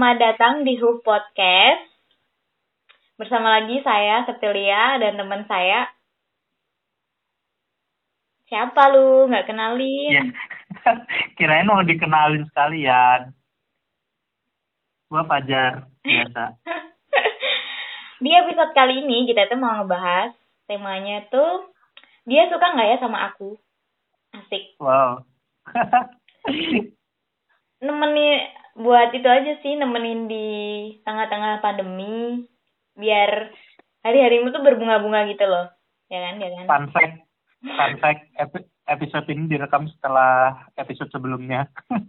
Selamat datang di Hoof Podcast. Bersama lagi saya Septilia dan teman saya. Siapa lu? Nggak kenalin. Ya. Kirain mau dikenalin sekalian. Gua Fajar, biasa. Di episode kali ini kita tuh mau ngebahas temanya tuh dia suka nggak ya sama aku? Asik. Wow. Nemenin buat itu aja sih nemenin di tengah-tengah pandemi biar hari-harimu tuh berbunga-bunga gitu loh. Ya kan? Ya kan? Fun fact, fun fact epi- episode ini direkam setelah episode sebelumnya.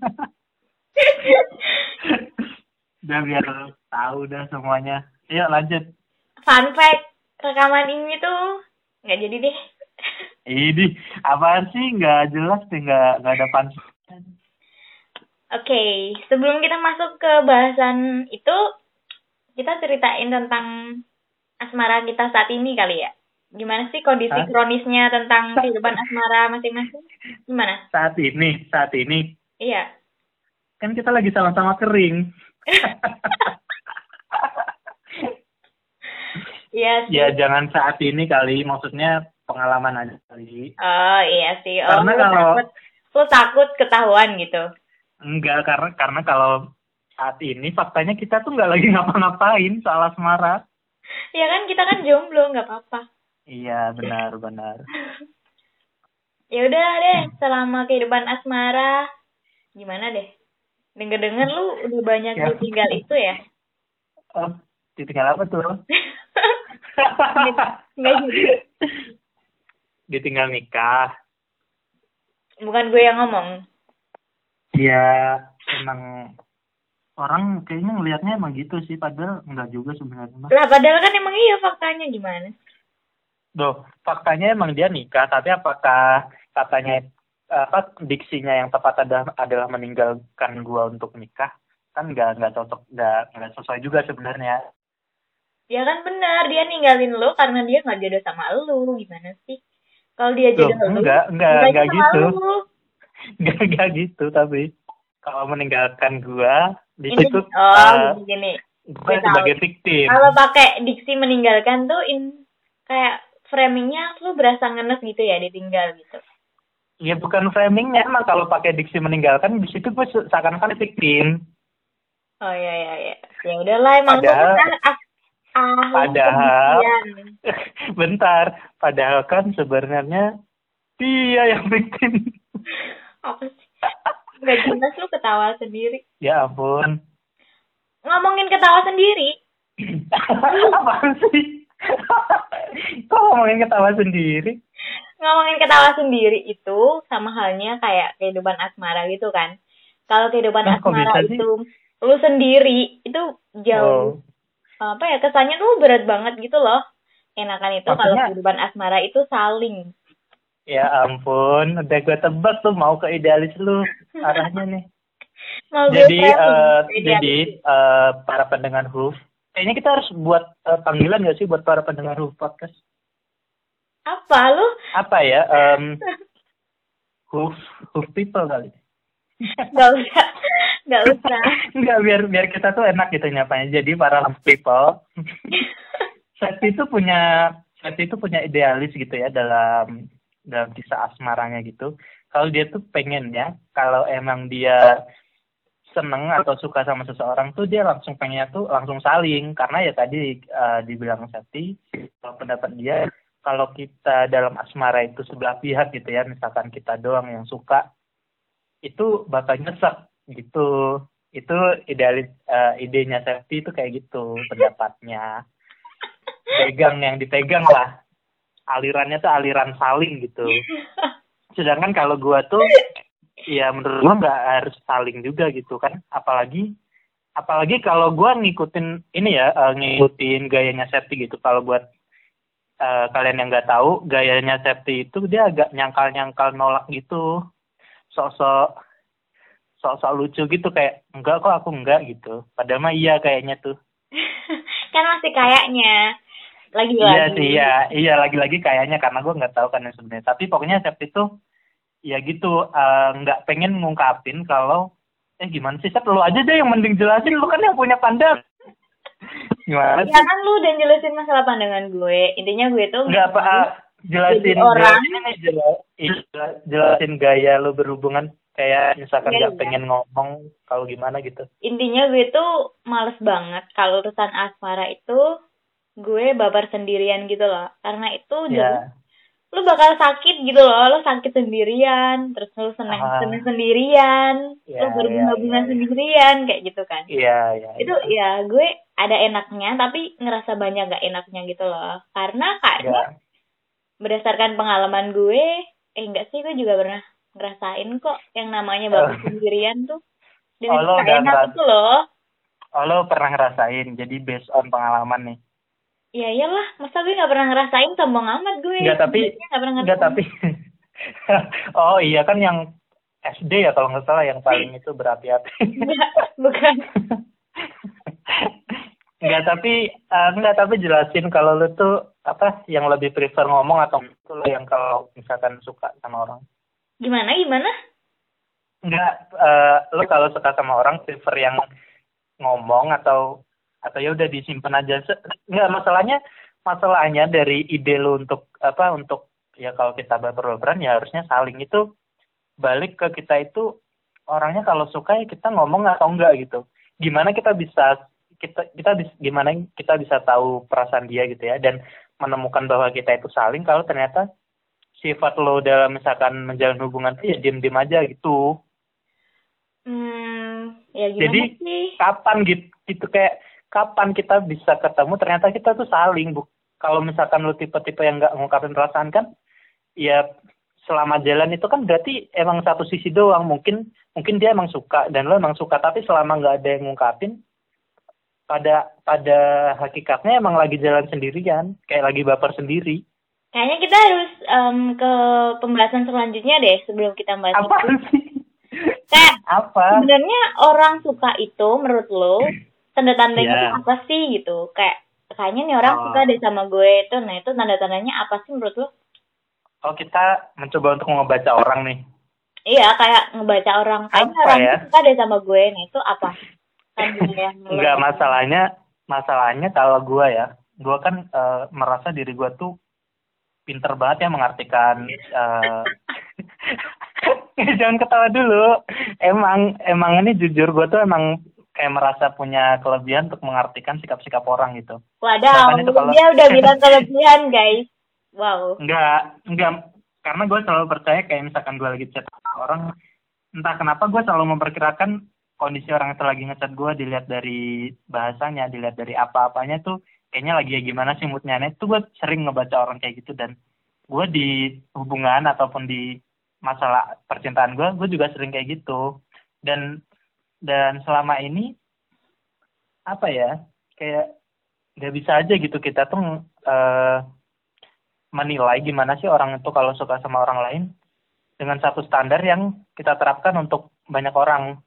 udah biar tahu dah semuanya. Yuk lanjut. Fun fact, rekaman ini tuh nggak jadi deh. Ini apaan sih? Nggak jelas deh, nggak nggak ada fun Oke, sebelum kita masuk ke bahasan itu, kita ceritain tentang asmara kita saat ini kali ya. Gimana sih kondisi Hah? kronisnya tentang kehidupan asmara masing-masing? Gimana? Saat ini, saat ini Iya. kan kita lagi sama-sama kering. Iya sih. ya jangan saat ini kali, maksudnya pengalaman aja kali. Oh iya sih. Oh, Karena kalau- takut, lu takut ketahuan gitu. Enggak, karena karena kalau saat ini faktanya kita tuh nggak lagi ngapa-ngapain soal asmara. Ya kan kita kan jomblo, nggak apa-apa. Iya, benar, benar. Ya udah deh, selama kehidupan asmara, gimana deh? Denger-denger lu udah banyak Ya. ditinggal itu ya? Oh, ditinggal apa tuh? Nggak ditinggal nikah. Bukan gue yang ngomong. Ya, emang orang kayaknya ngelihatnya emang gitu sih, padahal enggak juga sebenarnya. Lah padahal kan emang iya faktanya gimana? Duh, faktanya emang dia nikah, tapi apakah katanya apa diksinya yang tepat adalah adalah meninggalkan gua untuk nikah? Kan nggak nggak cocok, nggak nggak sesuai juga sebenarnya. Ya kan benar, dia ninggalin lu karena dia nggak jodoh sama lu. Gimana sih? Kalau dia Loh, jodoh lu, enggak, enggak, enggak gitu. Nggak gitu tapi kalau meninggalkan gua di Ini, situ oh eh, gini. gua gue tahu. sebagai victim. Kalau pakai diksi meninggalkan tuh in kayak framingnya lu berasa ngenes gitu ya ditinggal gitu. Ya bukan framingnya emang kalau pakai diksi meninggalkan di situ gue se- seakan-akan victim. Oh iya iya iya. Ya udahlah emang Padahal- kan ah, ahli Padahal bentar, padahal kan sebenarnya dia yang victim. Apa sih? Gak jelas lu ketawa sendiri. ya ampun. Ngomongin ketawa sendiri. Apaan sih? Kok ngomongin ketawa sendiri? Ngomongin ketawa sendiri itu sama halnya kayak kehidupan asmara gitu kan. Kalau kehidupan Nah, asmara bisa sih? itu lu sendiri itu jauh Oh. apa ya kesannya tuh berat banget gitu loh. Enakan itu kalau kehidupan asmara itu saling. Ya ampun, udah gue tebak tuh mau ke idealis lu arahnya nih. Mau Jadi, eh, beda. jadi eh, para pendengar Hoof, kayaknya kita harus buat eh, panggilan gak sih buat para pendengar Hoof podcast? apa lu? Apa ya? em, hoof, hoof people kali. Gak usah, gak usah. Enggak, biar biar kita tuh enak gitu nyapanya. Jadi para hoof people, Septi itu punya Septi itu punya idealis gitu ya dalam dalam kisah asmaranya gitu. Kalau dia tuh pengen ya, kalau emang dia seneng atau suka sama seseorang tuh dia langsung pengennya tuh langsung saling. Karena ya tadi eh, dibilang Septi kalau pendapat dia kalau kita dalam asmara itu sebelah pihak gitu ya misalkan kita doang yang suka itu bakal nyesek gitu. Itu idealis eh, idenya Septi itu kayak gitu pendapatnya. Pegang yang dipegang lah alirannya tuh aliran saling gitu. Sedangkan kalau gua tuh ya menurut gua nggak harus saling juga gitu kan. Apalagi apalagi kalau gua ngikutin ini ya eh, ngikutin gayanya Septi gitu. Kalau buat eh, kalian yang nggak tahu gayanya Septi itu dia agak nyangkal-nyangkal nolak gitu. Sok-sok sok-sok lucu gitu kayak enggak kok aku enggak gitu. Padahal mah iya kayaknya tuh. Kan masih kayaknya lagi Iya lagi. sih, iya, iya lagi-lagi kayaknya karena gue nggak tahu kan yang sebenarnya. Tapi pokoknya Septi itu ya gitu, eh, nggak pengen ngungkapin kalau eh gimana sih Sat lu aja deh yang mending jelasin lu kan yang punya pandangan gimana Ya kan lu udah jelasin masalah pandangan gue. Intinya gue tuh Enggak apa jelasin orang- jelasin ini jela- jela- jelasin gaya lu berhubungan kayak misalkan Iya, nggak iya. pengen ngomong kalau gimana gitu. intinya gue tuh males banget kalau urusan asmara itu gue babar sendirian gitu loh. Karena itu jadi Ya. lu bakal sakit gitu loh. Lu sakit sendirian, terus lu seneng Ah. seneng sendirian, Ya, lu berbunga-bunga ya, ya, ya. sendirian kayak gitu kan. Iya, iya. itu iya. ya gue ada enaknya tapi ngerasa banyak gak enaknya gitu loh karena Ya. kayaknya berdasarkan pengalaman gue eh enggak sih gue juga pernah ngerasain kok yang namanya bapak Oh. sendirian tuh dan Oh, lo enak itu loh Oh, lo pernah ngerasain. Jadi based on pengalaman nih. Ya iyalah masa gue gak pernah ngerasain sombong amat gue. Enggak, tapi- nggak pernah tapi Oh, iya kan yang SD ya kalau nggak salah yang paling itu berapi-api. Bukan. Enggak, tapi eh, enggak tapi jelasin kalau lu tuh apa yang lebih prefer ngomong atau itu lo yang kalau misalkan suka sama orang. gimana gimana? Enggak, eh lu kalau suka sama orang prefer yang ngomong atau atau ya udah disimpan aja. Enggak, masalahnya masalahnya dari ide lu untuk apa untuk ya kalau kita baper-baperan ya harusnya saling itu balik ke kita itu orangnya kalau suka ya kita ngomong atau enggak gitu. Gimana kita bisa kita kita bis- gimana kita bisa tahu perasaan dia gitu ya dan menemukan bahwa kita itu saling kalau ternyata sifat lo dalam misalkan menjalin hubungan itu ya diem-diem aja gitu. hmm ya gimana Jadi sih kapan gitu, gitu kayak kapan kita bisa ketemu ternyata kita tuh saling bu. Kalau misalkan lu tipe-tipe yang nggak ngungkapin perasaan kan ya selama jalan itu kan berarti emang satu sisi doang. Mungkin mungkin dia emang suka dan lo emang suka tapi selama nggak ada yang ngungkapin pada pada hakikatnya emang lagi jalan sendirian kayak lagi baper sendiri. Kayaknya kita harus em, ke pembahasan selanjutnya deh sebelum kita bahas apa itu. sih? Kayak apa? sebenarnya orang suka itu menurut lo tanda-tandanya Iya. tuh apa sih gitu. Kayak kayaknya nih orang Oh. suka deh sama gue itu. Nah itu tanda-tandanya apa sih menurut lo? Kalau kita mencoba untuk ngebaca orang nih. Iya kayak ngebaca orang. Kayaknya Apa orang ya? suka deh sama gue. Nah itu apa? Tanda Enggak masalahnya masalahnya kalau gua ya gua kan eh, merasa diri gua tuh pinter banget ya mengartikan eh jangan ketawa dulu. Emang emang ini jujur gua tuh emang kayak merasa punya kelebihan untuk mengartikan sikap-sikap orang gitu itu kalau- dia udah bilang kelebihan guys. Wow. enggak enggak karena gue selalu percaya kayak misalkan gue lagi chat orang entah kenapa gue selalu memperkirakan kondisi orang itu lagi ngechat gue dilihat dari bahasanya dilihat dari apa-apanya tuh kayaknya lagi ya gimana sih moodnya Nah, itu gue sering ngebaca orang kayak gitu dan gue di hubungan ataupun di masalah percintaan gue gue juga sering kayak gitu dan dan selama ini apa ya kayak nggak bisa aja gitu kita tuh eh, menilai gimana sih orang itu kalau suka sama orang lain dengan satu standar yang kita terapkan untuk banyak orang.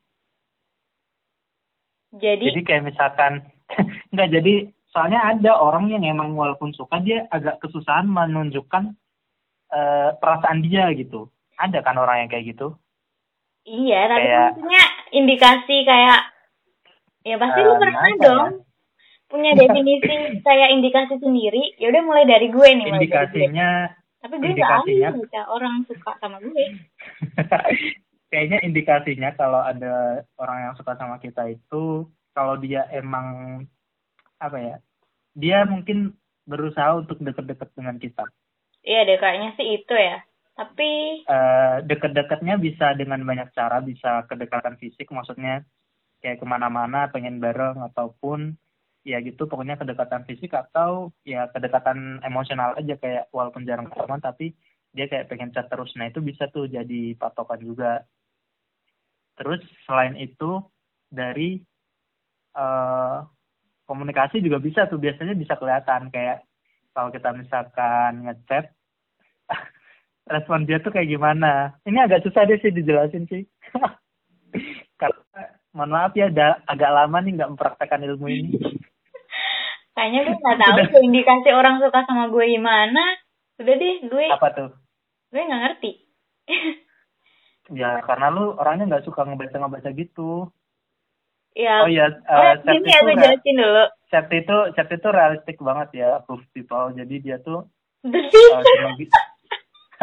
Jadi, Jadi kayak misalkan nggak jadi soalnya ada orang yang emang walaupun suka dia agak kesusahan menunjukkan eh, perasaan dia gitu. Ada kan orang yang kayak gitu? iya, tapi kayak- maksudnya indikasi kayak ya pasti lu Eh, pernah dong punya definisi kayak indikasi sendiri. Ya udah mulai dari gue nih, dari gue. Indikasinya Tapi gue indikasinya- baca orang suka sama gue. kayaknya indikasinya kalau ada orang yang suka sama kita itu kalau dia emang apa ya dia mungkin berusaha untuk deket-deket dengan kita Iya deh, kayaknya sih itu ya. Tapi eh deket-deketnya bisa dengan banyak cara bisa kedekatan fisik maksudnya kayak ke mana-mana pengen bareng ataupun ya gitu pokoknya kedekatan fisik atau ya kedekatan emosional aja kayak walaupun jarang ketemu tapi dia kayak pengen chat terus. Nah itu bisa tuh jadi patokan juga. Terus selain itu dari eh komunikasi juga bisa tuh. Biasanya bisa kelihatan kayak kalau kita misalkan ngechat respon dia tuh kayak gimana ini agak susah deh sih dijelasin sih karena mohon maaf ya ada agak lama nih nggak mempraktekkan ilmu ini kayaknya gue gak tahu tuh indikasi orang suka sama gue gimana. Udah deh, gue apa tuh gue gak ngerti. Ya karena lu orangnya nggak suka ngebaca ngebaca gitu. Ya. Oh iya, Oh, uh, gini ya gue jelasin dulu. Chat itu chat itu realistik banget ya, proof people. Jadi dia tuh uh.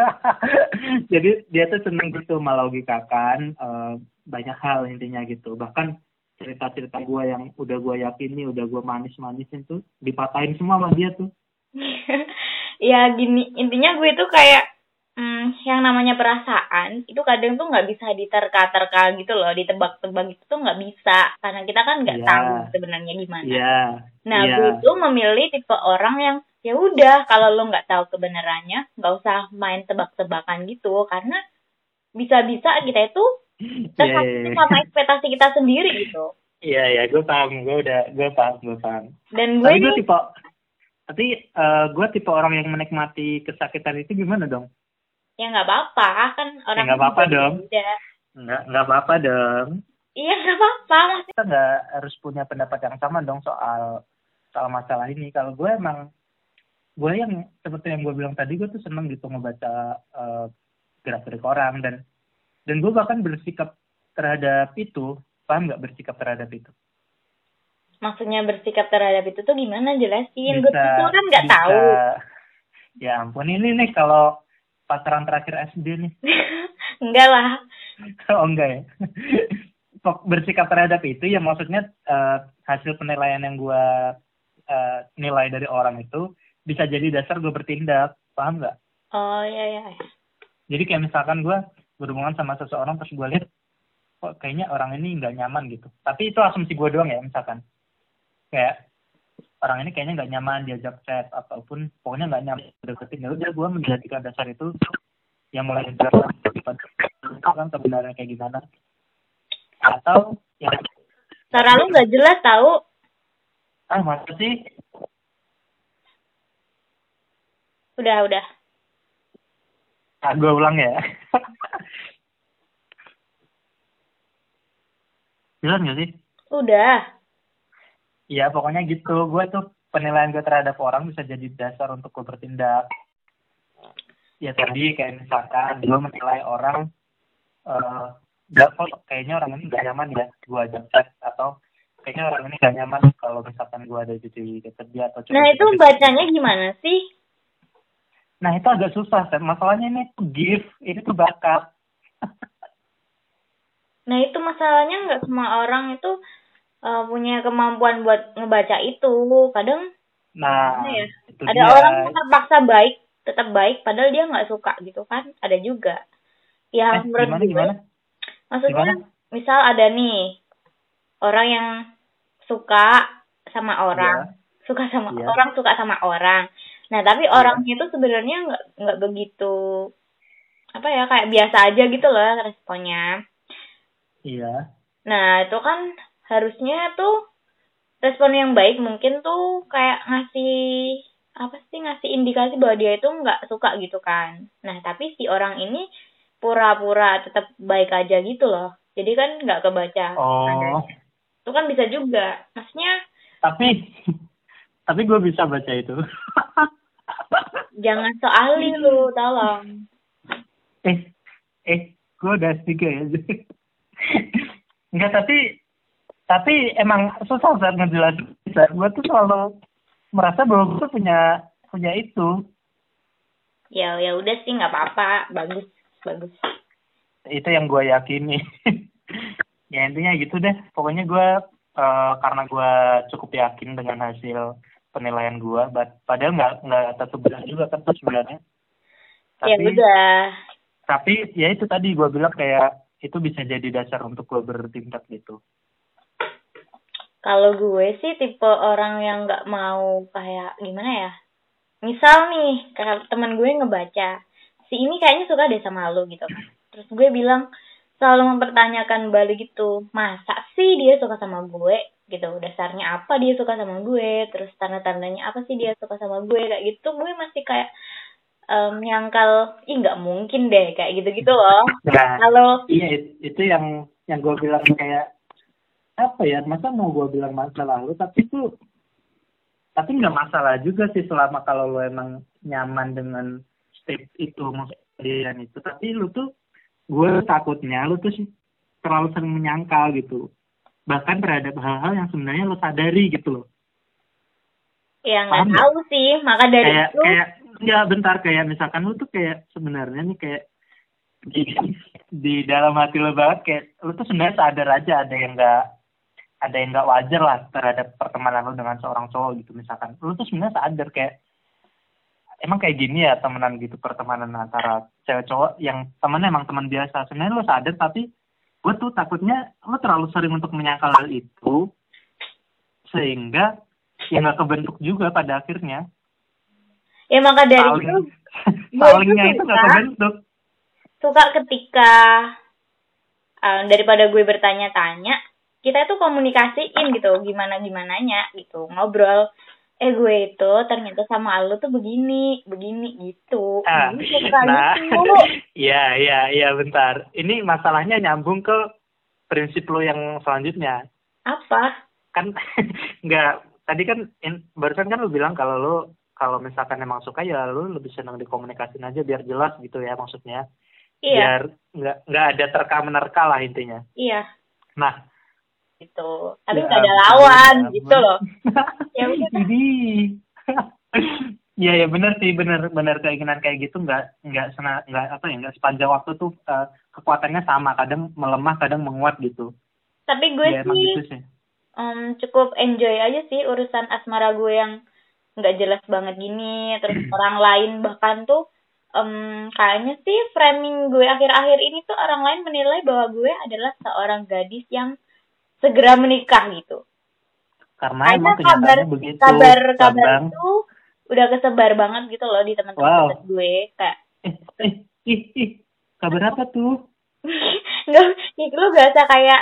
Jadi dia tuh seneng gitu melogikakan uh, banyak hal intinya gitu. Bahkan cerita-cerita gue yang udah gue yakini, udah gue manis-manisin tuh dipatahin semua sama dia tuh. ya gini, intinya gue tuh kayak hmm, yang namanya perasaan itu kadang tuh nggak bisa diterka-terka gitu loh, ditebak-tebak itu tuh nggak bisa karena kita kan nggak Iya. tahu sebenarnya gimana. Iya. Nah, iya. gue tuh memilih tipe orang yang ya udah kalau lo nggak tahu kebenarannya nggak usah main tebak-tebakan gitu karena bisa-bisa kita itu Iya, tersakiti iya, sama ekspektasi kita sendiri gitu. Iya, iya, gue paham, gue udah, gue paham, gue paham. Dan gue Tapi gue tipe, tapi eh, gue tipe orang yang menikmati kesakitan itu gimana dong? ya nggak apa-apa kan orang Ya, nggak apa-apa juga dong. Nggak, nggak apa-apa dong. Iya nggak apa-apa. Kita nggak harus punya pendapat yang sama dong soal soal masalah ini. Kalau gue emang, gue yang seperti yang gue bilang tadi, gue tuh seneng gitu ngebaca eh, gerak-gerik orang dan dan gue bahkan bersikap terhadap itu, paham nggak bersikap terhadap itu? Maksudnya bersikap terhadap itu tuh gimana jelasin? Gue tuh kan nggak tahu. Ya ampun ini nih kalau pacaran terakhir SD nih. Enggak lah. oh enggak ya. Bersikap terhadap itu ya maksudnya eh, hasil penilaian yang gua eh, nilai dari orang itu bisa jadi dasar gue bertindak, paham nggak? Oh iya iya. Jadi kayak misalkan gua berhubungan sama seseorang terus gue lihat kok kayaknya orang ini nggak nyaman gitu. Tapi itu asumsi gue doang ya misalkan. Kayak orang ini kayaknya nggak nyaman diajak chat ataupun pokoknya nggak nyaman deketin. Ya udah gue menjadikan dasar itu yang mulai jelas kan sebenarnya kayak gimana. Atau ya Suara lu nggak jelas tahu. ah masa sih Udah udah. ah gue ulang ya. Jelas nggak sih? Udah. Iya pokoknya gitu. Gue tuh penilaian gue terhadap orang bisa jadi dasar untuk gue bertindak. Ya tadi kayak misalkan gue menilai orang gak kok kayaknya orang ini gak nyaman ya gue ajak chat atau kayaknya orang ini gak nyaman kalau misalkan gue ada di dia atau Nah itu bacanya gimana sih? Nah itu agak susah, Sam. Masalahnya ini tuh gift, ini tuh bakat. Nah itu masalahnya nggak semua orang itu eh, punya kemampuan buat ngebaca itu. Kadang Nah, ya? itu ada dia. orang yang terpaksa baik, tetap baik, padahal dia nggak suka gitu kan? Ada juga. Ya Eh, menurut gimana gue, gimana? maksudnya Gimana? misal ada nih orang yang suka sama orang, suka sama Iya. orang suka sama orang. Nah tapi orangnya itu sebenarnya nggak nggak begitu apa ya kayak biasa aja gitu loh responnya. Iya. Nah, itu kan harusnya tuh respon yang baik mungkin tuh kayak ngasih apa sih ngasih indikasi bahwa dia itu nggak suka gitu kan. Nah, tapi si orang ini pura-pura tetap baik aja gitu loh. Jadi kan nggak kebaca. Oh, nadanya. Itu kan bisa juga. Maksudnya tapi tapi gue bisa baca itu. jangan soali lu, tolong. eh, eh, gue udah tiga ya. Enggak, tapi tapi emang susah saat ngejelasin. Gue tuh selalu merasa bahwa gue punya punya itu. Ya ya udah sih nggak apa-apa, bagus bagus. Itu yang gue yakini. ya intinya gitu deh. Pokoknya gue eh, karena gue cukup yakin dengan hasil penilaian gue, padahal nggak nggak tentu benar juga kan tuh sebenarnya. ya Tapi udah. tapi ya itu tadi gue bilang kayak itu bisa jadi dasar untuk gue bertindak gitu. Kalau gue sih tipe orang yang nggak mau kayak gimana ya? Misal nih, kayak teman gue ngebaca, si ini kayaknya suka deh sama lo gitu kan. Terus gue bilang selalu mempertanyakan balik gitu, masa sih dia suka sama gue gitu? Dasarnya apa dia suka sama gue? Terus tanda-tandanya apa sih dia suka sama gue kayak gitu? Gue masih kayak em, nyangkal, ih nggak mungkin deh kayak gitu-gitu loh. Nah, Kalau iya it- itu yang yang gue bilang kayak apa ya? Masa mau gue bilang masa lalu tapi itu tapi nggak masalah juga sih selama kalau lo emang nyaman dengan state itu maksudnya itu tapi lu tuh gue takutnya lu tuh terlalu sering menyangkal gitu bahkan terhadap hal-hal yang sebenarnya lo sadari gitu loh. Ya nggak tahu sih maka dari kayak, itu kayak nggak bentar kayak misalkan lu tuh kayak sebenarnya nih kayak di, di dalam hati lo banget kayak lu tuh sebenarnya sadar aja ada yang nggak ada yang nggak wajar lah terhadap pertemanan lu dengan seorang cowok gitu misalkan. Lu tuh sebenarnya sadar kayak emang kayak gini ya temenan gitu pertemanan antara cewek cowok yang temennya emang teman biasa. Sebenarnya lo sadar tapi gue tuh takutnya lo terlalu sering untuk menyangkal hal itu sehingga ya nggak kebentuk juga pada akhirnya. Ya maka dari Saling, itu salingnya itu nggak kebentuk. suka ketika uh, daripada gue bertanya-tanya kita itu komunikasiin gitu gimana gimananya gitu ngobrol eh gue itu ternyata sama lu tuh begini begini gitu. Ah, nah iya iya iya bentar. Ini masalahnya nyambung ke prinsip lo yang selanjutnya. Apa? Kan nggak tadi kan in, barusan kan lu bilang kalau lu kalau misalkan emang suka ya lu lebih senang dikomunikasin aja biar jelas gitu ya maksudnya. Iya. Biar nggak nggak ada terka menerka lah intinya. Iya. Nah gitu. Tapi Ya nggak ada ampun, lawan ya gitu loh. ya udah. Jadi Iya ya benar sih benar benar keinginan kayak gitu nggak nggak sena nggak apa ya nggak sepanjang waktu tuh eh, kekuatannya sama kadang melemah kadang menguat gitu. Tapi gue ya emang sih gitu sih. em, cukup enjoy aja sih urusan asmara gue yang nggak jelas banget gini. Terus orang lain bahkan tuh em, kayaknya sih framing gue akhir-akhir ini tuh orang lain menilai bahwa gue adalah seorang gadis yang segera menikah gitu. Karena Kayaknya emang kenyataannya begitu kabar kabar Bambang. itu udah kesebar banget gitu loh di teman-teman Wow. gue kayak eh eh ih ih kabar apa tuh? Nggak itu lo berasa kayak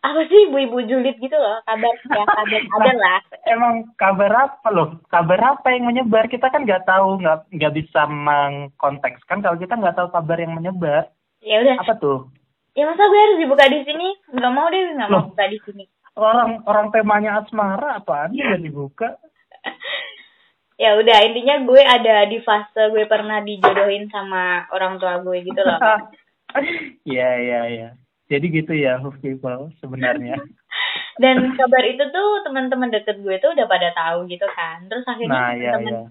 apa sih ibu-ibu julid gitu loh kabar ya kabar ada lah emang kabar apa loh? Kabar apa yang menyebar? Kita kan nggak tahu nggak nggak bisa mengkontekskan kalau kita nggak tahu kabar yang menyebar. Ya udah. Apa tuh ya masa gue harus dibuka di sini? Nggak mau deh nggak mau buka di sini. Orang orang temanya asmara apaan yang nggak dibuka? Ya udah intinya gue ada di fase gue pernah dijodohin sama orang tua gue gitu loh. Iya iya iya. Jadi gitu ya who people sebenarnya. Dan kabar itu tuh teman-teman deket gue tuh udah pada tahu gitu kan. Terus akhirnya nah iya teman iya.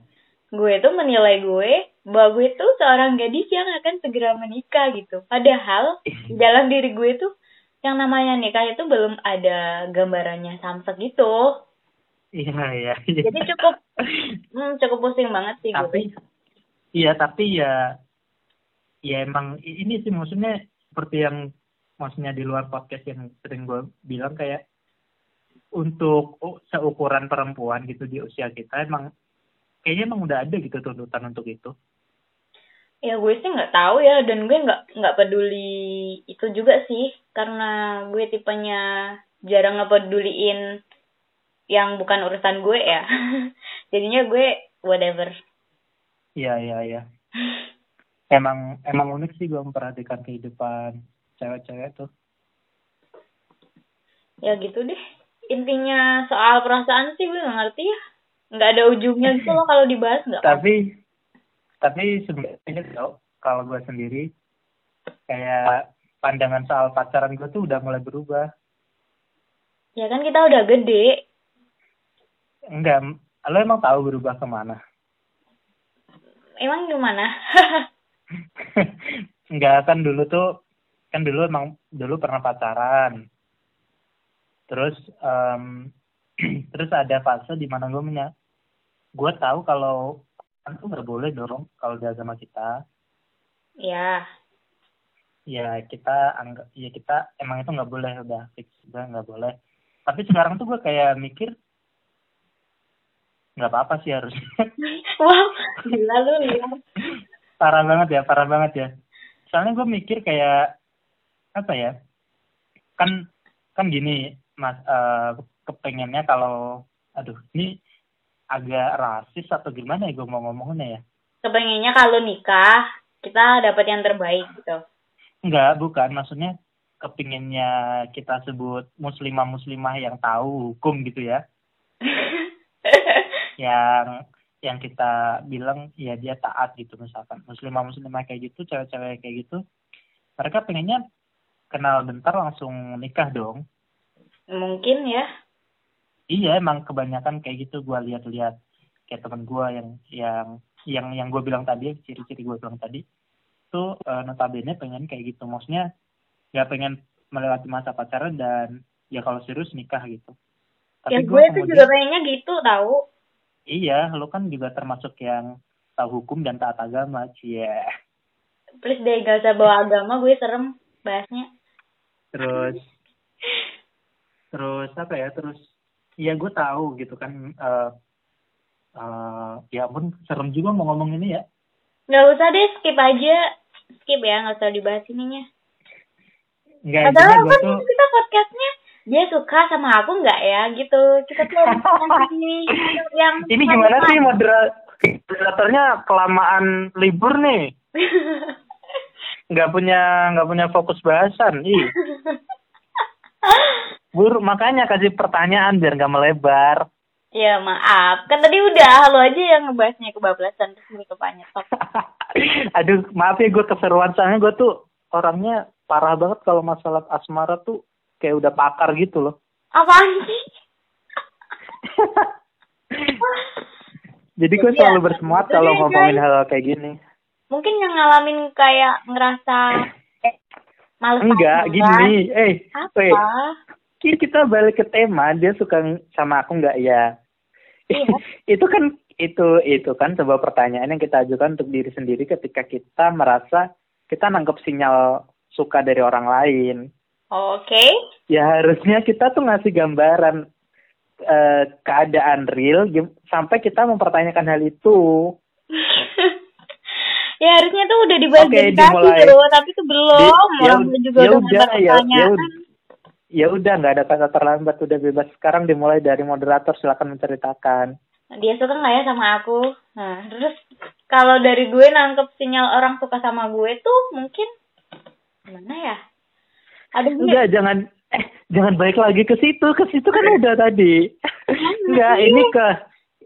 gue tuh menilai gue bahwa gue tuh seorang gadis yang akan segera menikah gitu. Padahal di dalam diri gue tuh yang namanya nikah itu belum ada gambarannya samsek gitu. Iya iya. Iya. jadi cukup hmm, cukup pusing banget sih gue. tapi iya tapi ya ya emang ini sih maksudnya seperti yang maksudnya di luar podcast yang sering gue bilang kayak untuk seukuran perempuan gitu di usia kita emang kayaknya emang udah ada gitu tuntutan untuk itu ya gue sih nggak tahu ya dan gue nggak nggak peduli itu juga sih karena gue tipenya jarang ngepeduliin yang bukan urusan gue ya. Jadinya gue whatever. Iya iya iya. Emang emang unik sih gue memperhatikan kehidupan cewek-cewek tuh. Ya gitu deh. Intinya soal perasaan sih gue nggak ngerti ya. Nggak ada ujungnya gitu loh kalau dibahas nggak. Tapi tapi sebenarnya tau kalau gue sendiri kayak pandangan soal pacaran gue tuh udah mulai berubah. Ya kan kita udah gede. Enggak lo emang tahu berubah ke mana? Emang gimana? Enggak kan dulu tuh kan dulu emang dulu pernah pacaran. Terus em, terus ada fase di mana gue menya gue tahu kalau kan tuh nggak boleh dorong kalau di agama kita. Ya ya kita anggap ya kita emang itu nggak boleh udah fix udah nggak boleh. Tapi sekarang tuh gue kayak mikir nggak apa-apa sih harusnya. Wow gila lu ya parah banget ya parah banget ya. Soalnya gue mikir kayak apa ya kan kan gini mas eh, kepengennya kalau aduh ini agak rasis atau gimana ya gue mau ngomongnya ya? Kepengennya kalau nikah kita dapat yang terbaik gitu. Enggak bukan. Maksudnya kepinginnya kita sebut muslimah muslimah yang tahu hukum gitu ya. Yang yang kita bilang ya dia taat gitu misalkan. Muslimah muslimah kayak gitu cewek-cewek kayak gitu mereka pengennya kenal bentar langsung nikah dong. Mungkin ya iya emang kebanyakan kayak gitu gue lihat-lihat. Kayak teman gue yang yang yang yang gue bilang tadi ciri-ciri gue bilang tadi tuh uh, notabene pengen kayak gitu. Maksudnya ya pengen melewati masa pacaran dan ya kalau serius nikah gitu. Tapi ya gue tuh juga pengennya gitu tahu iya lo kan juga termasuk yang tahu hukum dan taat agama cie. Yeah. please deh gak usah bawa agama gue serem bahasnya. Terus terus apa ya terus ya gue tahu gitu kan uh, uh, ya pun serem juga mau ngomong ini ya. Nggak usah deh skip aja. Skip ya nggak usah dibahas ininya. Enggak, Padahal kan tuh... kita podcastnya dia suka sama aku nggak ya gitu. Kita tuh ini yang ini gimana sih moderatornya kelamaan libur nih? Nggak punya nggak punya fokus bahasan ih Bur, makanya kasih pertanyaan biar nggak melebar. Ya maaf, kan tadi udah lo aja yang ngebahasnya kebablasan terus ini kebanyak. Aduh, maaf ya gue keseruan soalnya gue tuh orangnya parah banget kalau masalah asmara tuh kayak udah pakar gitu loh. Apaan sih? Jadi gue ya, selalu bersemangat kalau ngomongin hal kayak gini. Mungkin yang ngalamin kayak ngerasa eh, males Enggak, gini. Eh, Apa? Wait. Kita balik ke tema, dia suka sama aku nggak ya? Iya. itu kan itu itu kan sebuah pertanyaan yang kita ajukan untuk diri sendiri ketika kita merasa kita nangkep sinyal suka dari orang lain. Oke. Okay. Ya harusnya kita tuh ngasih gambaran uh, keadaan real sampai kita mempertanyakan hal itu. ya harusnya tuh udah dibahas okay, dari tadi tuh, tapi tuh belum. Di, ya, juga ya udah, ya, ya, ya udah nggak ada kata terlambat udah bebas. Sekarang dimulai dari moderator silakan menceritakan. Dia suka nggak ya sama aku? Nah terus kalau dari gue nangkep sinyal orang suka sama gue tuh mungkin mana ya? Ada enggak jangan eh jangan balik lagi ke situ. Ke situ kan udah tadi. Enggak ini ke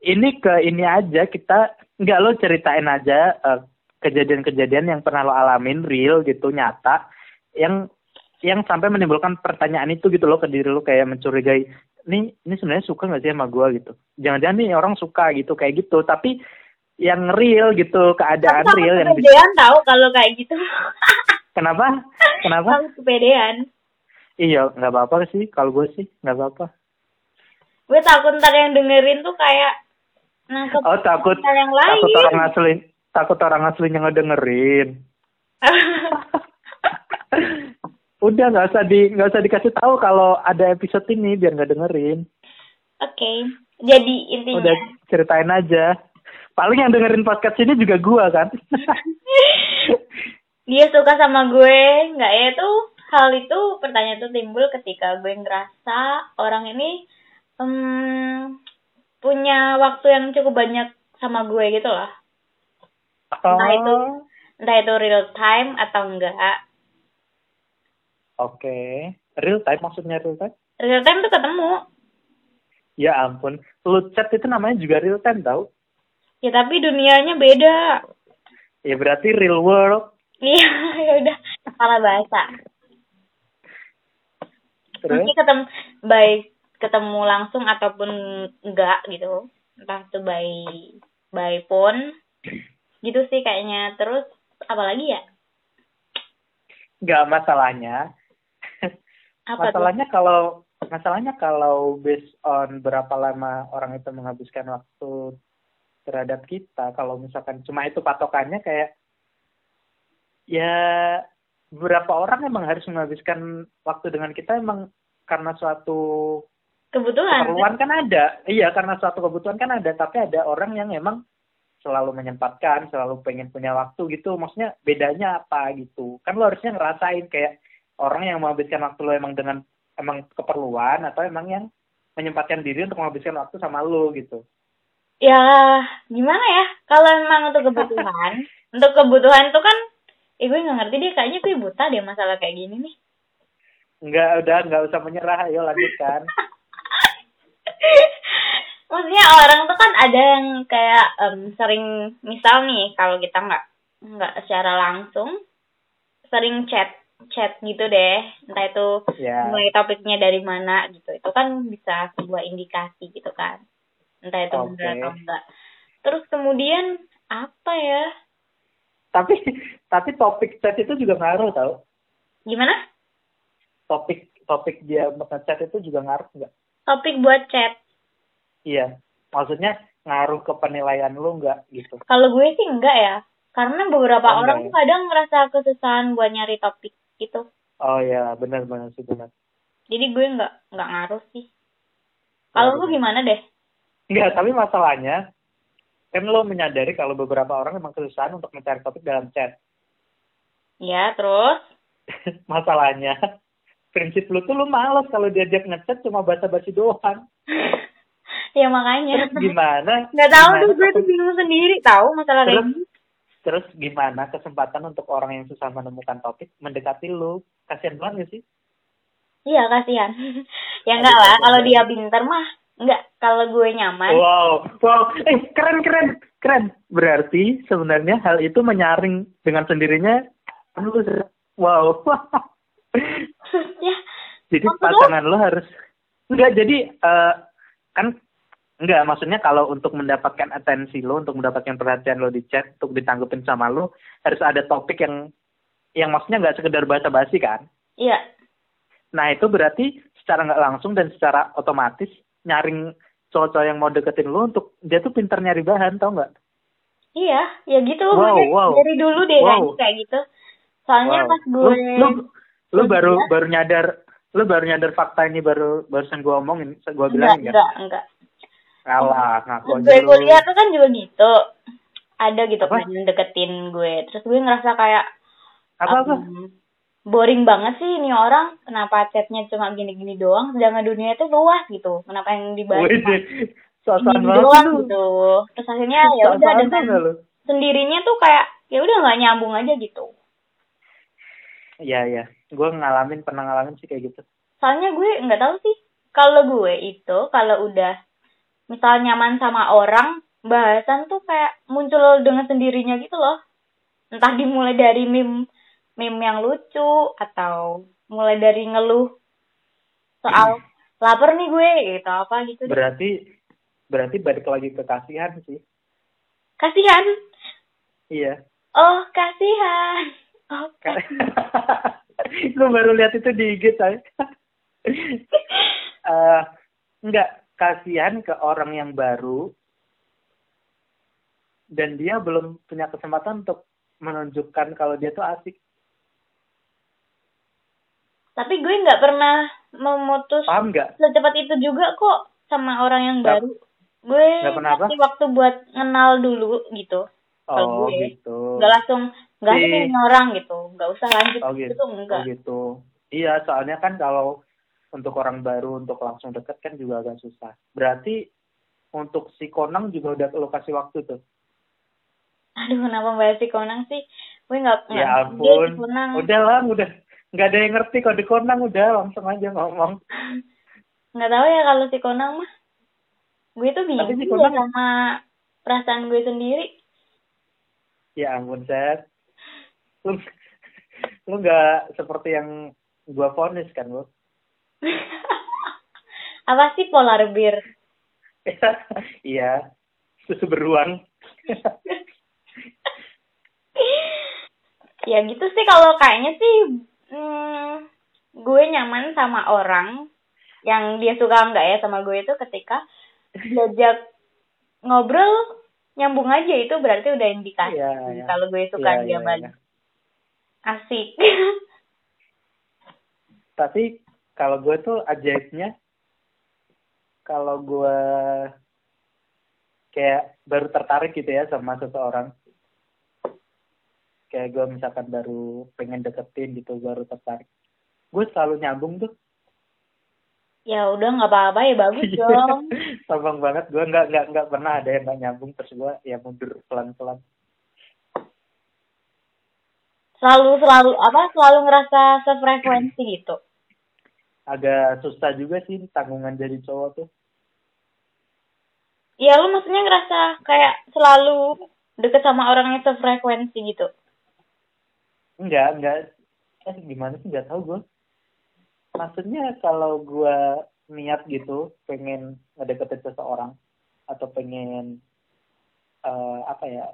ini ke ini aja. Kita enggak lo ceritain aja eh, kejadian-kejadian yang pernah lo alamin real gitu nyata yang yang sampai menimbulkan pertanyaan itu gitu loh ke diri lo kayak mencurigai ini ini sebenarnya suka nggak sih sama gue gitu. Jangan-jangan nih orang suka gitu kayak gitu. Tapi yang real gitu keadaan real yang bisa tahu kalau kayak gitu. Kenapa? Kenapa? Kamu kepedean. Iya nggak apa-apa sih. Kalau gue sih nggak apa-apa. Gue takut ntar yang dengerin tuh kayak nangkep oh takut yang lain. takut orang asli takut orang aslinya ngedengerin udah nggak usah di nggak usah dikasih tahu kalau ada episode ini biar nggak dengerin. Oke okay. jadi intinya udah ceritain aja. Paling yang dengerin podcast ini juga gua kan? Dia suka sama gue nggak ya? Tuh hal itu pertanyaan itu timbul ketika gue ngerasa orang ini um, punya waktu yang cukup banyak sama gue gitu loh. Entah itu oh. entah itu real time atau enggak Oke. Okay. Real time maksudnya real time? Real time tuh ketemu. Ya ampun. Lu chat itu namanya juga real time tau? Ya tapi dunianya beda. Ya berarti real world. Iya, ya udah salah bahasa. Terus? Mungkin ketemu baik ketemu langsung ataupun enggak gitu. Entah itu by by phone. Gitu sih kayaknya. Terus apalagi ya? Enggak masalahnya apa masalahnya tuh? kalau masalahnya kalau based on berapa lama orang itu menghabiskan waktu terhadap kita kalau misalkan cuma itu patokannya kayak ya beberapa orang emang harus menghabiskan waktu dengan kita emang karena suatu kebutuhan. keperluan kan ada. Iya karena suatu kebutuhan kan ada tapi ada orang yang emang selalu menyempatkan selalu pengen punya waktu gitu. Maksudnya bedanya apa gitu? Kan lo harusnya ngerasain kayak orang yang menghabiskan waktu lo emang dengan emang keperluan atau emang yang menyempatkan diri untuk menghabiskan waktu sama lo gitu? Ya gimana ya? Kalau emang untuk kebutuhan untuk kebutuhan tuh kan eh gue nggak ngerti deh kayaknya gue buta deh masalah kayak gini nih. Enggak, udah nggak usah menyerah ayo lanjutkan. Maksudnya orang tuh kan ada yang kayak um, sering misal nih kalau kita nggak nggak secara langsung sering chat chat gitu deh entah itu Ya. mulai topiknya dari mana gitu itu kan bisa sebuah indikasi gitu kan entah itu Oke. benar atau enggak terus kemudian apa ya Tapi tapi topik chat itu juga ngaruh tau. gimana Topik topik dia ngechat itu juga ngaruh nggak? topik buat chat Iya. Maksudnya ngaruh ke penilaian lu nggak gitu. kalau gue sih enggak ya karena beberapa Oh, orang tuh kadang ngerasa kesusahan buat nyari topik gitu Oh iya, benar-benar sih benar. jadi gue enggak enggak ngaruh sih kalau lu benar. gimana deh Enggak, tapi masalahnya kan lo menyadari kalau beberapa orang memang kesusahan untuk mencari topik dalam chat. ya terus masalahnya prinsip lu tuh lu males kalau diajak ngechat cuma basa-basi doang. ya makanya Terus gimana? nggak tahu gimana tuh gue tuh bingung sendiri tahu masalah kayak Terus, gini terus gimana kesempatan untuk orang yang susah menemukan topik mendekati lu? Kasian banget gak sih? iya kasihan ya enggak lah kasihan kalau dia pinter mah enggak kalau gue nyaman Wow, wow, eh keren keren keren. Berarti sebenarnya hal itu menyaring dengan sendirinya. Wow. ya jadi pasangan lo harus enggak jadi eh, kan enggak maksudnya kalau untuk mendapatkan atensi lo untuk mendapatkan perhatian lo di chat untuk ditanggupin sama lo harus ada topik yang yang maksudnya nggak sekedar basa-basi kan? Iya. Nah itu berarti secara nggak langsung dan secara otomatis nyaring cowok-cowok yang mau deketin lo untuk dia tuh pintar nyari bahan tau nggak? Iya ya gitu. Wow, gue wow. dari dulu deh Wow. kayaknya kayak gitu. Soalnya Wow. pas gue lu, lu kuliah- baru baru nyadar lu baru nyadar fakta ini baru barusan gua omongin gua enggak bilangin kan? enggak enggak kalah ngaku gue kuliah tuh kan juga gitu. Ada gitu Apa? kan yang deketin gue. Terus gue ngerasa kayak apa apa? Um, boring banget sih ini orang. Kenapa chatnya cuma gini-gini doang? Sedangkan dunia itu luas gitu. Kenapa yang dibahas banget doang gitu. Terus akhirnya ya udah dengan lu. sendirinya tuh kayak ya udah nggak nyambung aja gitu. Iya, iya. Gue ngalamin, pernah ngalamin sih kayak gitu. soalnya gue nggak tahu sih kalau gue itu kalau udah misal nyaman sama orang bahasan tuh kayak muncul dengan sendirinya gitu loh entah dimulai dari meme meme yang lucu atau mulai dari ngeluh soal lapar nih gue gitu apa gitu deh. Berarti, berarti balik lagi ke kasihan sih. kasihan Iya. oh kasihan oh Ka- kasihan. Lu baru lihat itu di IG, saya. Eh, enggak, kasihan ke orang yang baru dan dia belum punya kesempatan untuk menunjukkan kalau dia tuh asik. tapi gue nggak pernah memutus Paham nggak? secepat itu juga kok sama orang yang Nggak- baru gue kasih waktu buat kenal dulu gitu Oh, gue, gitu. nggak langsung nggak Si- orang gitu nggak usah lanjut Oh gitu gitu. enggak Oh gitu. Iya, soalnya kan kalau untuk orang baru untuk langsung deket kan juga agak susah. Berarti untuk si Konang juga udah lo kasih waktu tuh. aduh kenapa bahas si Konang sih gue nggak Ya ampun. Konang Udah lah, udah nggak ada yang ngerti kalau di Konang udah langsung aja ngomong. nggak tahu ya kalau si Konang mah gue tuh bingung Tapi si ya Konang- sama perasaan gue sendiri Ya ampun, Seth. Lu, lu nggak seperti yang gua vonis kan, lu? apa sih polar bear iya, susu beruang. ya gitu sih kalau kayaknya sih hmm, gue nyaman sama orang yang dia suka enggak ya sama gue itu ketika diajak ngobrol nyambung aja itu berarti udah indikasi Iya, iya. kalau gue suka Iya, dia iya, balik iya. asik Tapi kalau gue tuh ajaibnya kalau gue kayak baru tertarik gitu ya sama seseorang. Kayak gue misalkan baru pengen deketin gitu baru tertarik. Gue selalu nyambung tuh. Ya udah nggak apa-apa ya bagus dong. sombong banget. Gue nggak nggak nggak pernah ada yang nggak nyambung terus gue ya mundur pelan pelan selalu selalu apa selalu ngerasa sefrekuensi gitu agak susah juga sih tanggungan jadi cowok tuh. Ya lu maksudnya ngerasa kayak selalu deket sama orang yang sefrekuensi gitu? Enggak enggak. Eh gimana sih? Nggak tahu gue maksudnya kalau gue niat gitu pengen ngedeketin seseorang atau pengen uh, apa ya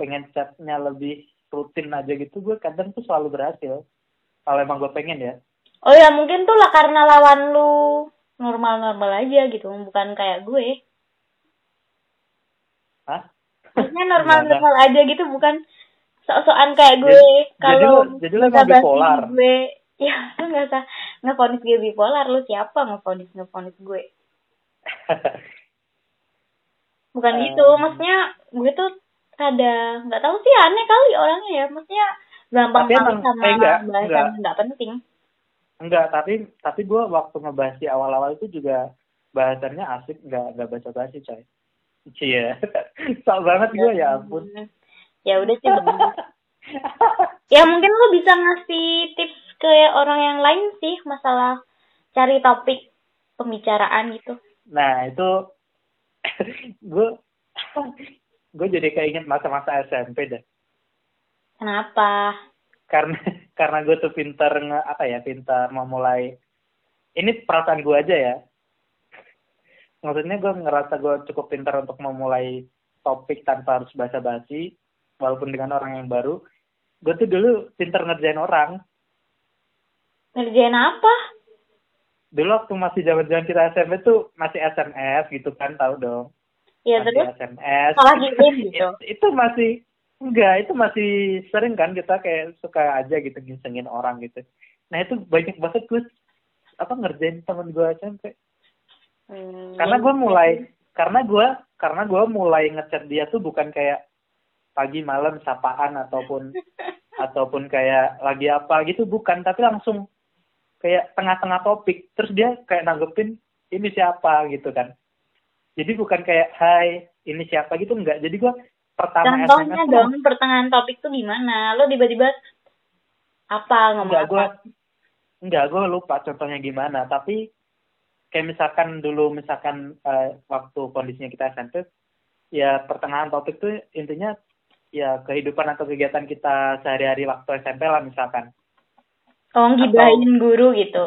pengen chatnya lebih rutin aja gitu gue kadang tuh selalu berhasil. Kalau emang gue pengen ya oh ya mungkin tuh lah karena lawan lu normal-normal aja gitu bukan kayak gue. Hah? maksudnya normal-normal aja gitu bukan sok-sokan kayak gue. kalau jadi lu emang bipolar. gue ya lu nggak usah ngefonis gue bipolar lu siapa ngefonis ngefonis gue? Bukan um, gitu maksudnya gue tuh ada nggak tahu sih aneh kali orangnya ya maksudnya gampang emang, sama eh, enggak, bahasan nggak penting enggak tapi tapi gue waktu ngebahas di awal-awal itu juga bahasannya asik nggak nggak baca basi coy. Cie, sok banget gue ya ampun. Ya udah sih ya mungkin lo bisa ngasih tips ke orang yang lain sih masalah cari topik pembicaraan gitu. Nah itu gue gue jadi keinget masa-masa SMP deh. Kenapa karena karena gue tuh pintar nge, apa ya pintar memulai ini perasaan gue aja ya. Maksudnya gue ngerasa gue cukup pintar untuk memulai topik tanpa harus basa-basi walaupun dengan orang yang baru. Gue tuh dulu pinter ngerjain orang. Ngerjain apa? Dulu waktu masih zaman zaman kita SMP tuh masih SMS gitu kan tahu dong. Iya terus? SMS gitu? Itu, itu masih enggak itu masih sering kan kita kayak suka aja gitu ngisengin orang gitu. Nah itu banyak banget gue apa ngerjain temen gue SMP. Hmm, karena gue mulai karena gue karena gue mulai ngechat dia tuh bukan kayak pagi malam sapaan ataupun ataupun kayak lagi apa gitu bukan. Tapi langsung kayak tengah-tengah topik. Terus dia kayak nanggepin ini siapa? gitu kan. Jadi bukan kayak hai ini siapa? gitu enggak. Jadi gua pertama contohnya SMS dong pertengahan topik tuh gimana lo tiba-tiba apa ngomong enggak apa? gua enggak gua lupa contohnya gimana tapi kayak misalkan dulu misalkan uh, waktu kondisinya kita SMP ya pertengahan topik tuh intinya ya kehidupan atau kegiatan kita sehari-hari waktu SMP lah misalkan. Oh, gibahin atau... guru gitu.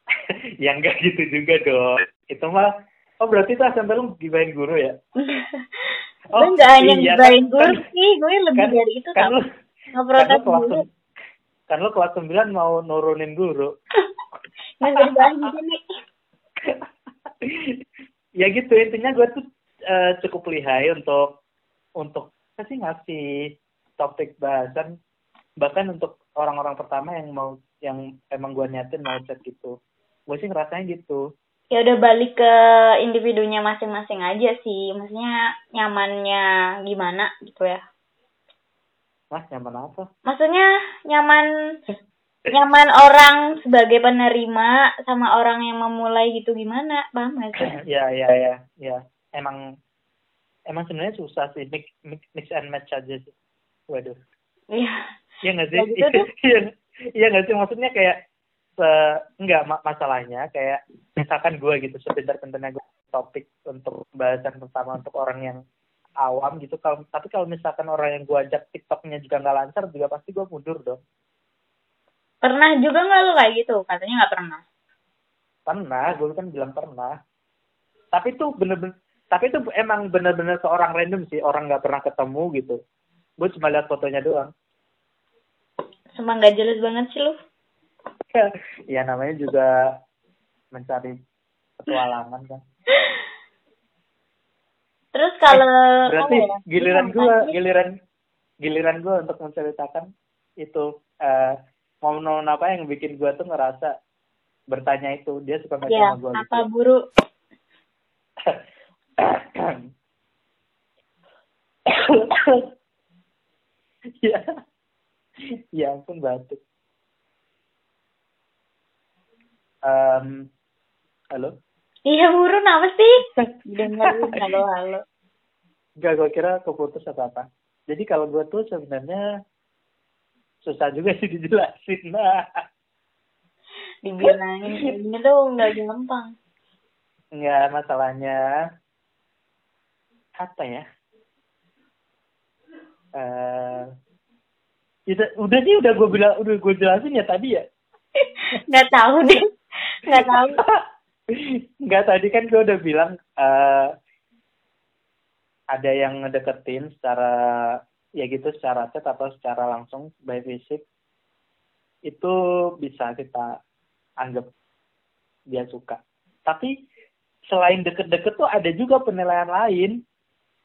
ya enggak gitu juga dong. Itu mah Oh, berarti itu SMP lu gibahin guru ya? oh, gue enggak hanya iya, gibahin kan, kan, sih, gue lebih kan, dari itu kan kan lu guru. Kan lu kelas 9 mau nurunin guru. Nggak dibahas di sini. ya gitu, intinya gue tuh uh, cukup lihai untuk untuk sih ngasih topik bahasan bahkan untuk orang-orang pertama yang mau yang emang gue niatin mau chat gitu gue sih ngerasanya gitu ya udah balik ke individunya masing-masing aja sih. Maksudnya nyamannya gimana gitu ya. Mas nyaman apa? Maksudnya nyaman nyaman orang sebagai penerima sama orang yang memulai gitu gimana? Paham gak sih? Ya ya ya ya. Emang emang sebenarnya susah sih. Mix, mix mix and match aja sih. Waduh. Iya. Iya nggak sih? Gitu iya iya nggak sih? Maksudnya kayak se enggak mak masalahnya kayak misalkan gue gitu sepintar-pintarnya gue topik untuk bahasan pertama untuk orang yang awam gitu kalau tapi kalau misalkan orang yang gue ajak tiktoknya juga nggak lancar juga pasti gue mundur dong. Pernah juga nggak lo kayak gitu? Katanya nggak pernah. Pernah gue kan bilang pernah. Tapi tuh bener-bener tapi itu emang bener-bener seorang random sih orang nggak pernah ketemu gitu. Gue cuma lihat fotonya doang. Cuma nggak jelas banget sih lu ya namanya juga mencari petualangan kan terus kalau berarti ya? giliran gue giliran giliran gue untuk menceritakan itu uh, momen apa yang bikin gue tuh ngerasa bertanya itu dia suka ngajak ya, sama gue apa gitu. buru ya ya ampun batuk um, halo? Iya buru apa sih? Dengerin halo halo. Gak gue kira keputus apa apa. Jadi kalau gue tuh sebenarnya susah juga sih dijelasin nah dibilangin ini tuh nggak gampang. Nggak masalahnya apa ya? Uh, Itu, udah sih udah gue bilang udah gue jelasin ya tadi ya. nggak tahu deh nggak tahu Nggak tadi kan gue udah bilang eh ada yang ngedeketin secara ya gitu secara chat atau secara langsung by fisik itu bisa kita anggap dia suka. Tapi selain deket-deket tuh ada juga penilaian lain.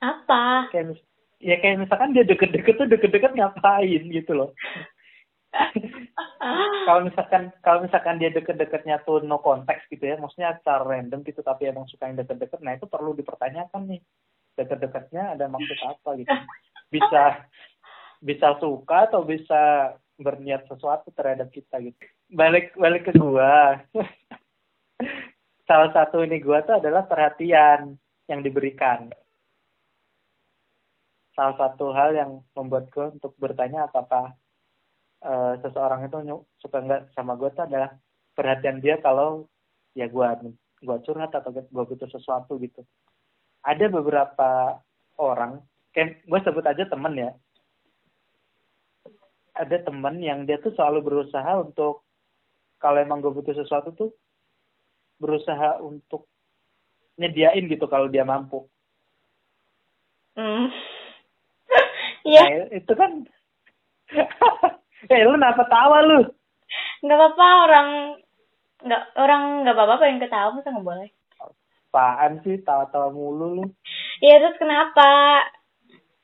apa Kayak mis- ya kayak misalkan dia deket-deket tuh deket-deket ngapain gitu loh. kalau misalkan kalau misalkan dia deket-deketnya tuh no konteks gitu ya, maksudnya secara random gitu tapi emang suka yang deket-deket, nah itu perlu dipertanyakan nih deket-deketnya ada maksud apa gitu. Bisa bisa suka atau bisa berniat sesuatu terhadap kita gitu. Balik balik ke gua. Salah satu ini gua tuh adalah perhatian yang diberikan. Salah satu hal yang membuat gua untuk bertanya apakah eh, seseorang itu suka nggak sama gue tuh adalah perhatian dia kalau ya gua gua curhat atau gua butuh sesuatu gitu. Ada beberapa orang, kayak gue sebut aja temen ya, ada temen yang dia tuh selalu berusaha untuk kalau emang gue butuh sesuatu tuh berusaha untuk nyediain gitu kalau dia mampu. hmm. Iya, Nah, itu kan eh lu kenapa tawa lu? nggak apa-apa orang nggak orang nggak apa-apa yang ketawa masa nggak boleh. Apaan sih tawa-tawa mulu lu? Iya terus kenapa?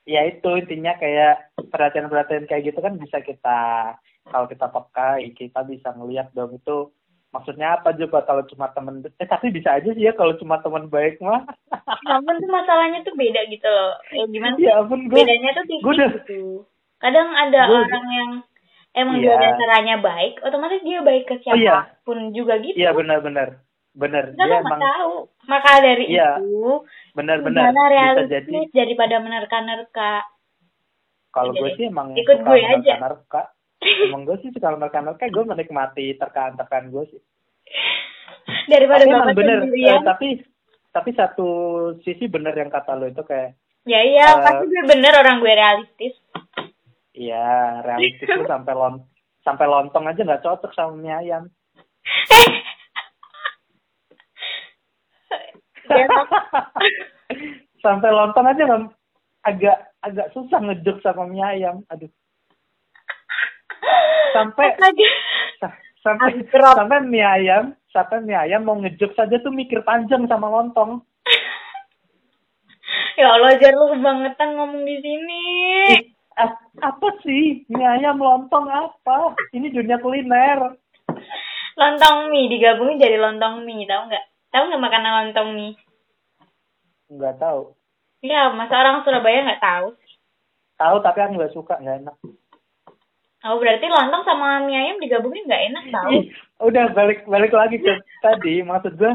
Ya itu intinya kayak perhatian-perhatian kayak gitu kan bisa kita kalau kita peka kita bisa ngeliat dong itu maksudnya apa juga kalau cuma temen eh tapi bisa aja sih ya kalau cuma teman baik mah Namun tuh masalahnya tuh beda gitu loh. Eh gimana? sih? ya ampun gue Bedanya tuh tipis gua udah- gitu. Kadang ada Gua- orang yang emang Iya. dia dasarnya baik, otomatis dia baik ke Oh, iya. siapa pun juga gitu. iya benar-benar benar Kita dia kan nggak emang tahu. Maka dari Iya. itu, benar-benar realistis jadi daripada menerka-nerka. kalau gue Jadi, sih emang ikut gue aja. menerka-nerka emang gue sih suka menerka-nerka gue menikmati terkaan-terkaan gue sih daripada tapi emang bapak bener sendirian. eh, tapi tapi satu sisi bener yang kata lo itu kayak Ya iya, eh, pasti gue bener orang gue realistis. Iya, realistis tuh sampai lon sampai lontong aja nggak cocok sama mie ayam. Ya, sampai lontong aja nggak agak agak susah ngejuk sama mie ayam. Aduh. Sampai sampai sampai mie ayam, sampai mie ayam mau ngejuk saja tuh mikir panjang sama lontong. ya Allah, jar lu kebangetan ngomong di sini. A- apa sih mie ayam lontong apa? Ini dunia kuliner. Lontong mie digabungin jadi lontong mie, tahu nggak? Tahu nggak makanan lontong mie? Nggak tahu. Ya, masa orang Surabaya nggak tahu? Tahu tapi aku nggak suka, nggak enak. Oh, berarti lontong sama mie ayam digabungin nggak enak tahu? Udah balik balik lagi ke tadi maksud gue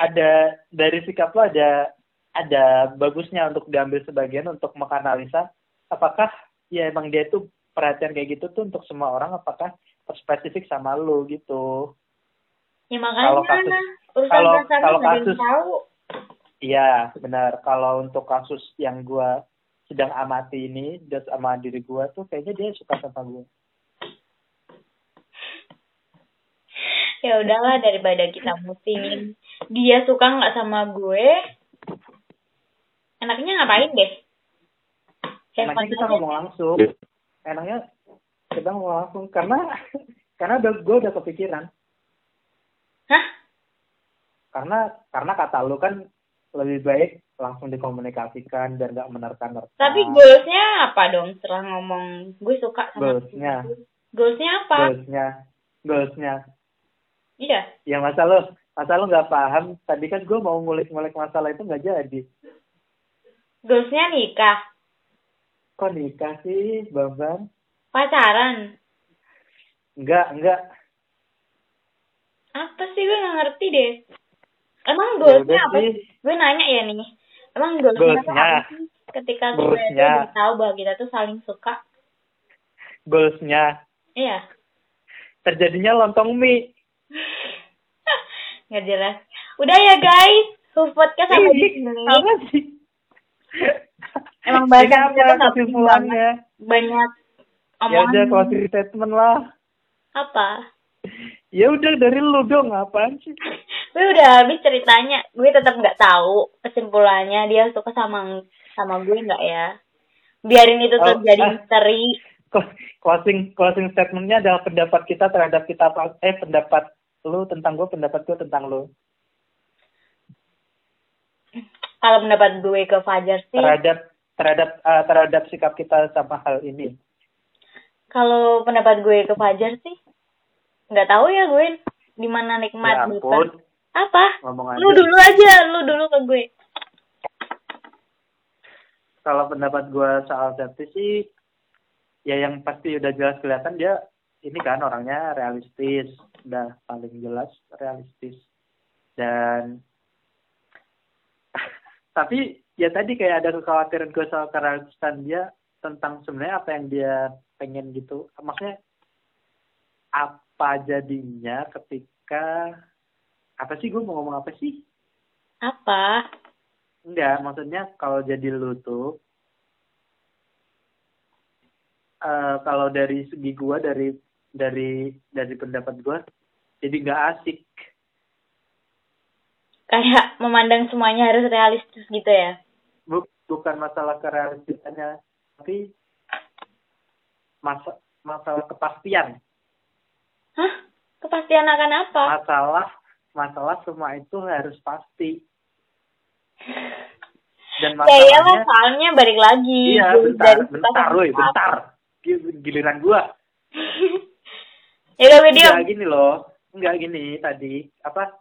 ada dari sikap lo ada ada bagusnya untuk diambil sebagian untuk menganalisa apakah ya emang dia itu perhatian kayak gitu tuh untuk semua orang apakah spesifik sama lo gitu. Ya makanya Kalau kasus- kalau- kalau kasus- iya benar. Kalau untuk kasus yang gue sedang amati ini dan sama diri gue tuh kayaknya dia suka sama gue Ya udahlah daripada kita musingin dia suka nggak sama gue. Enaknya ngapain deh? Enaknya kita ngomong langsung enaknya kita ngomong langsung karena karena udah gue udah kepikiran Hah? karena karena kata lu kan lebih baik langsung dikomunikasikan dan nggak menerka-nerka. Tapi goalsnya apa dong setelah ngomong gue suka sama goalsnya, Goalsnya apa? goalsnya, goalsnya. Iya. Ya masa lu, masa lu nggak paham? Tadi kan gue mau ngulik-ngulik masalah itu nggak jadi. Goalsnya nikah. Kok nikah sih, Bambang? Pacaran. Enggak, enggak. Apa sih gue nggak ngerti deh. Emang Ya goalsnya apa sih. Gue nanya ya nih. Emang goalsnya, apa sih? Ketika gue udah tahu bahwa kita tuh saling suka. Goalsnya Iya. terjadinya lontong mie. Nggak jelas. Udah ya guys. Full podcast sampai di sini. Apa sih? Emang apa tuh nggak penting kesimpulannya? banyak. Ya omongan. udah closing statement lah. Apa? Ya udah dari lu dong apaan sih? Gue udah habis ceritanya. Gue tetap nggak tahu kesimpulannya. Dia suka sama sama gue nggak ya? Biarin itu Oh, terjadi ah. misteri. Clo- closing closing statementnya adalah pendapat kita terhadap kita eh pendapat lu tentang gue pendapat gue tentang lu kalau pendapat gue ke Fajar sih. Terhadap terhadap eh, terhadap sikap kita sama hal ini. Kalau pendapat gue ke Fajar sih nggak tahu ya gue di mana ya nikmat ampun. Bukan apa? Ngomong aja. lu dulu aja lu dulu ke gue. Kalau pendapat gue soal Septi sih ya yang pasti udah jelas kelihatan dia ini kan orangnya realistis. Udah paling jelas realistis. Dan tapi ya tadi kayak ada kekhawatiran gue soal kerealistisan dia tentang sebenarnya apa yang dia pengen gitu. Maksudnya apa jadinya ketika apa sih gue mau ngomong apa sih? Apa? Enggak, maksudnya kalau jadi lu tuh eh kalau dari segi gua dari dari dari pendapat gua jadi nggak asik. Kayak memandang semuanya harus realistis gitu ya? Bu- bukan masalah kerealistisannya, tapi masa masalah kepastian. hah? Kepastian akan apa? Masalah masalah semua itu harus pasti. Dan ya masalahnya soalnya balik lagi. Iya bentar bentar woi suka. bentar. Gil- giliran gua. Ya udah video gini loh, enggak gini tadi. Apa?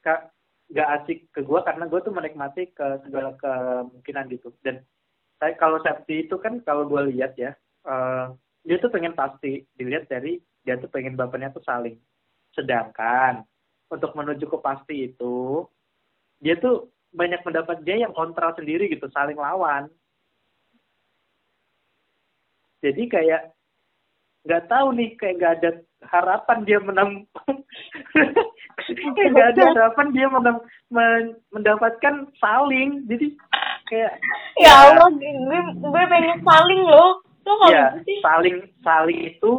Kak nggak asik ke gue karena gue tuh menikmati ke segala kemungkinan gitu. Dan saya kalau safety itu kan kalau gue lihat ya eh, dia tuh pengen pasti dilihat dari dia tuh pengen bapaknya tuh saling. Sedangkan untuk menuju ke pasti itu dia tuh banyak mendapat dia yang kontra sendiri gitu saling lawan. Jadi kayak nggak tahu nih kayak nggak ada harapan dia menang nggak ada harapan dia mendapatkan saling. Jadi kayak ya Allah gue gue pengen saling loh. Lo kalau ya gitu sih. saling saling itu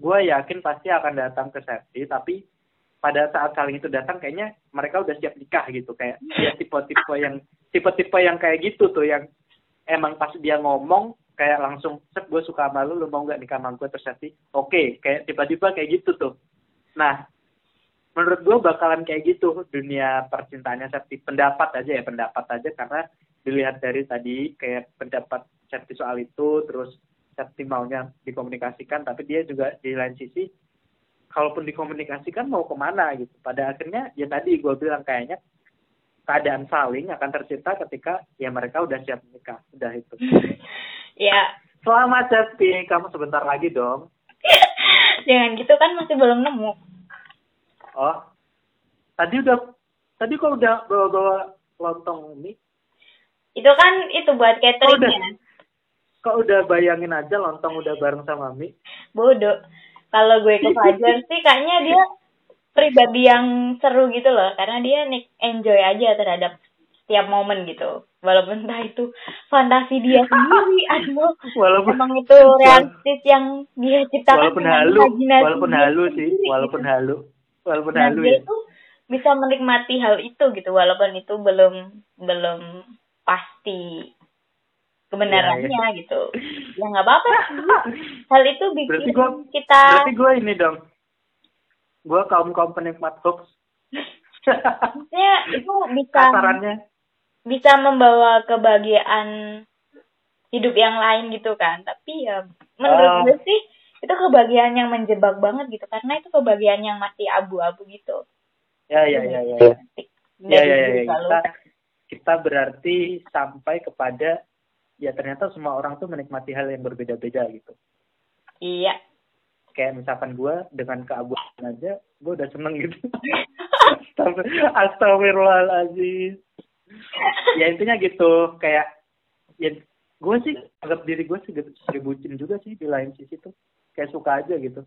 gue yakin pasti akan datang ke safety tapi pada saat saling itu datang kayaknya mereka udah siap nikah gitu. Kayak dia tipe-tipe yang tipe-tipe yang kayak gitu tuh yang emang pas dia ngomong kayak langsung set gue suka sama lu lu mau nggak nikah sama gue? Terus oke kayak tiba-tiba kayak gitu tuh. Nah menurut gue bakalan kayak gitu dunia percintaannya safety. Pendapat aja ya pendapat aja. Karena dilihat dari tadi kayak pendapat safety soal itu terus safety maunya dikomunikasikan tapi dia juga di lain sisi kalaupun dikomunikasikan mau ke mana gitu. Pada akhirnya ya tadi gue bilang kayaknya keadaan saling akan tercipta ketika ya mereka udah siap menikah. Udah itu. Ya. Selamat safety. Kamu sebentar lagi dong. Jangan gitu kan masih belum nemu oh. Tadi udah tadi kok udah bawa bawa lontong mie itu kan itu buat kok udah cateringnya kok udah bayangin aja lontong udah bareng sama mie bodoh. Kalau gue ke Fajar sih kayaknya dia pribadi yang seru gitu loh. Karena dia nik enjoy aja terhadap setiap momen gitu. Walaupun entah itu fantasi dia sendiri atau walaupun emang itu realistis yang dia ciptakan walaupun halu imajinasi walaupun halu sih walaupun gitu. halu walaupun nah, halu ya. itu bisa menikmati hal itu gitu walaupun itu belum belum pasti kebenarannya Iya, gitu. Ya nggak apa-apa hal itu bikin berarti gua kita berarti gue ini dong. Gue kaum kaum penikmat hoax. Maksudnya itu bisa kasarannya. bisa membawa kebahagiaan hidup yang lain gitu kan. Tapi ya menurut Oh. gue sih itu kebahagiaan yang menjebak banget gitu karena itu kebahagiaan yang masih abu-abu gitu. Ya ya ya ya ya dari ya. Ya, ya, diri ya. lalu. kita kita berarti sampai kepada ya ternyata semua orang tuh menikmati hal yang berbeda-beda gitu. Iya. Kayak misalkan gue dengan keabuan aja gue udah seneng gitu. Astagfir- Astagfirullahaladzim. Ya intinya gitu. Kayak ya gue sih anggap diri gue sih gitu, bucin juga sih di lain sisi tuh kayak suka aja gitu.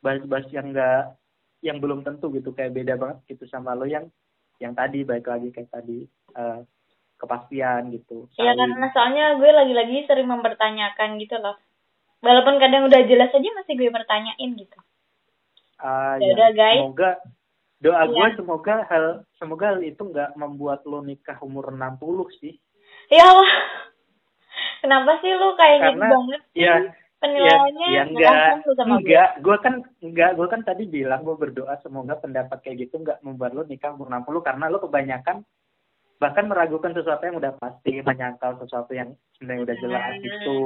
Bahas-bahas yang enggak yang belum tentu gitu kayak beda banget gitu sama lo yang yang tadi baik lagi kayak tadi eh, kepastian gitu. Iya karena soalnya gue lagi-lagi sering mempertanyakan gitu loh. Walaupun kadang udah jelas aja masih gue pertanyain gitu. Ah, Ya udah, guys. Semoga doa Iya. gue semoga hal semoga hal itu nggak membuat lo nikah umur 60 sih. ya Allah. Kenapa sih lu kayak gitu banget sih? ya penilaiannya ya, ya nggak enggak sama enggak gue kan enggak gue kan tadi bilang gue berdoa semoga pendapat kayak gitu enggak membuat lo nikah umur 60 karena lo kebanyakan bahkan meragukan sesuatu yang udah pasti menyangkal sesuatu yang sebenarnya udah jelas Hmm. gitu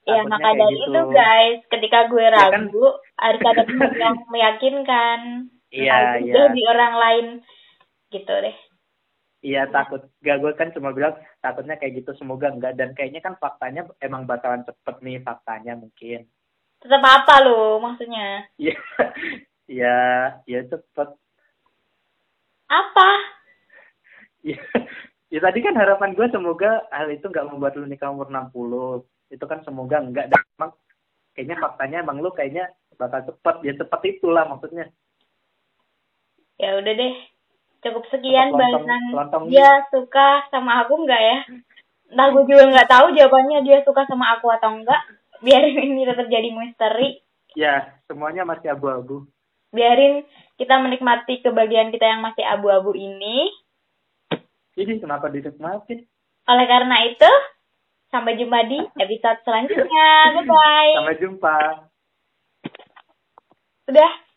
Ya Takutnya maka dari gitu. itu guys, ketika gue Ya kan? ragu harus ada yang meyakinkan. Iya, iya. di orang lain gitu deh. Iya takut gak gue kan cuma bilang takutnya kayak gitu semoga enggak dan kayaknya kan faktanya emang bakalan cepet nih faktanya mungkin Tetap apa lo maksudnya? Iya, ya, ya cepet. Apa? Ya, ya tadi kan harapan gue semoga hal itu nggak membuat lu nikah umur 60. Itu kan semoga enggak. Dan emang kayaknya faktanya emang lu kayaknya bakal cepet. Ya cepet itulah maksudnya. Ya udah deh. Cukup sekian lontong dia suka sama aku enggak ya? Nah gue juga nggak tahu jawabannya dia suka sama aku atau enggak. Biarin ini tetap jadi misteri. Ya, semuanya masih abu-abu. Biarin kita menikmati kebahagiaan kita yang masih abu-abu ini. Jadi kenapa dinikmatin? Oleh karena itu, sampai jumpa di episode selanjutnya. Bye-bye. Sampai jumpa. Udah.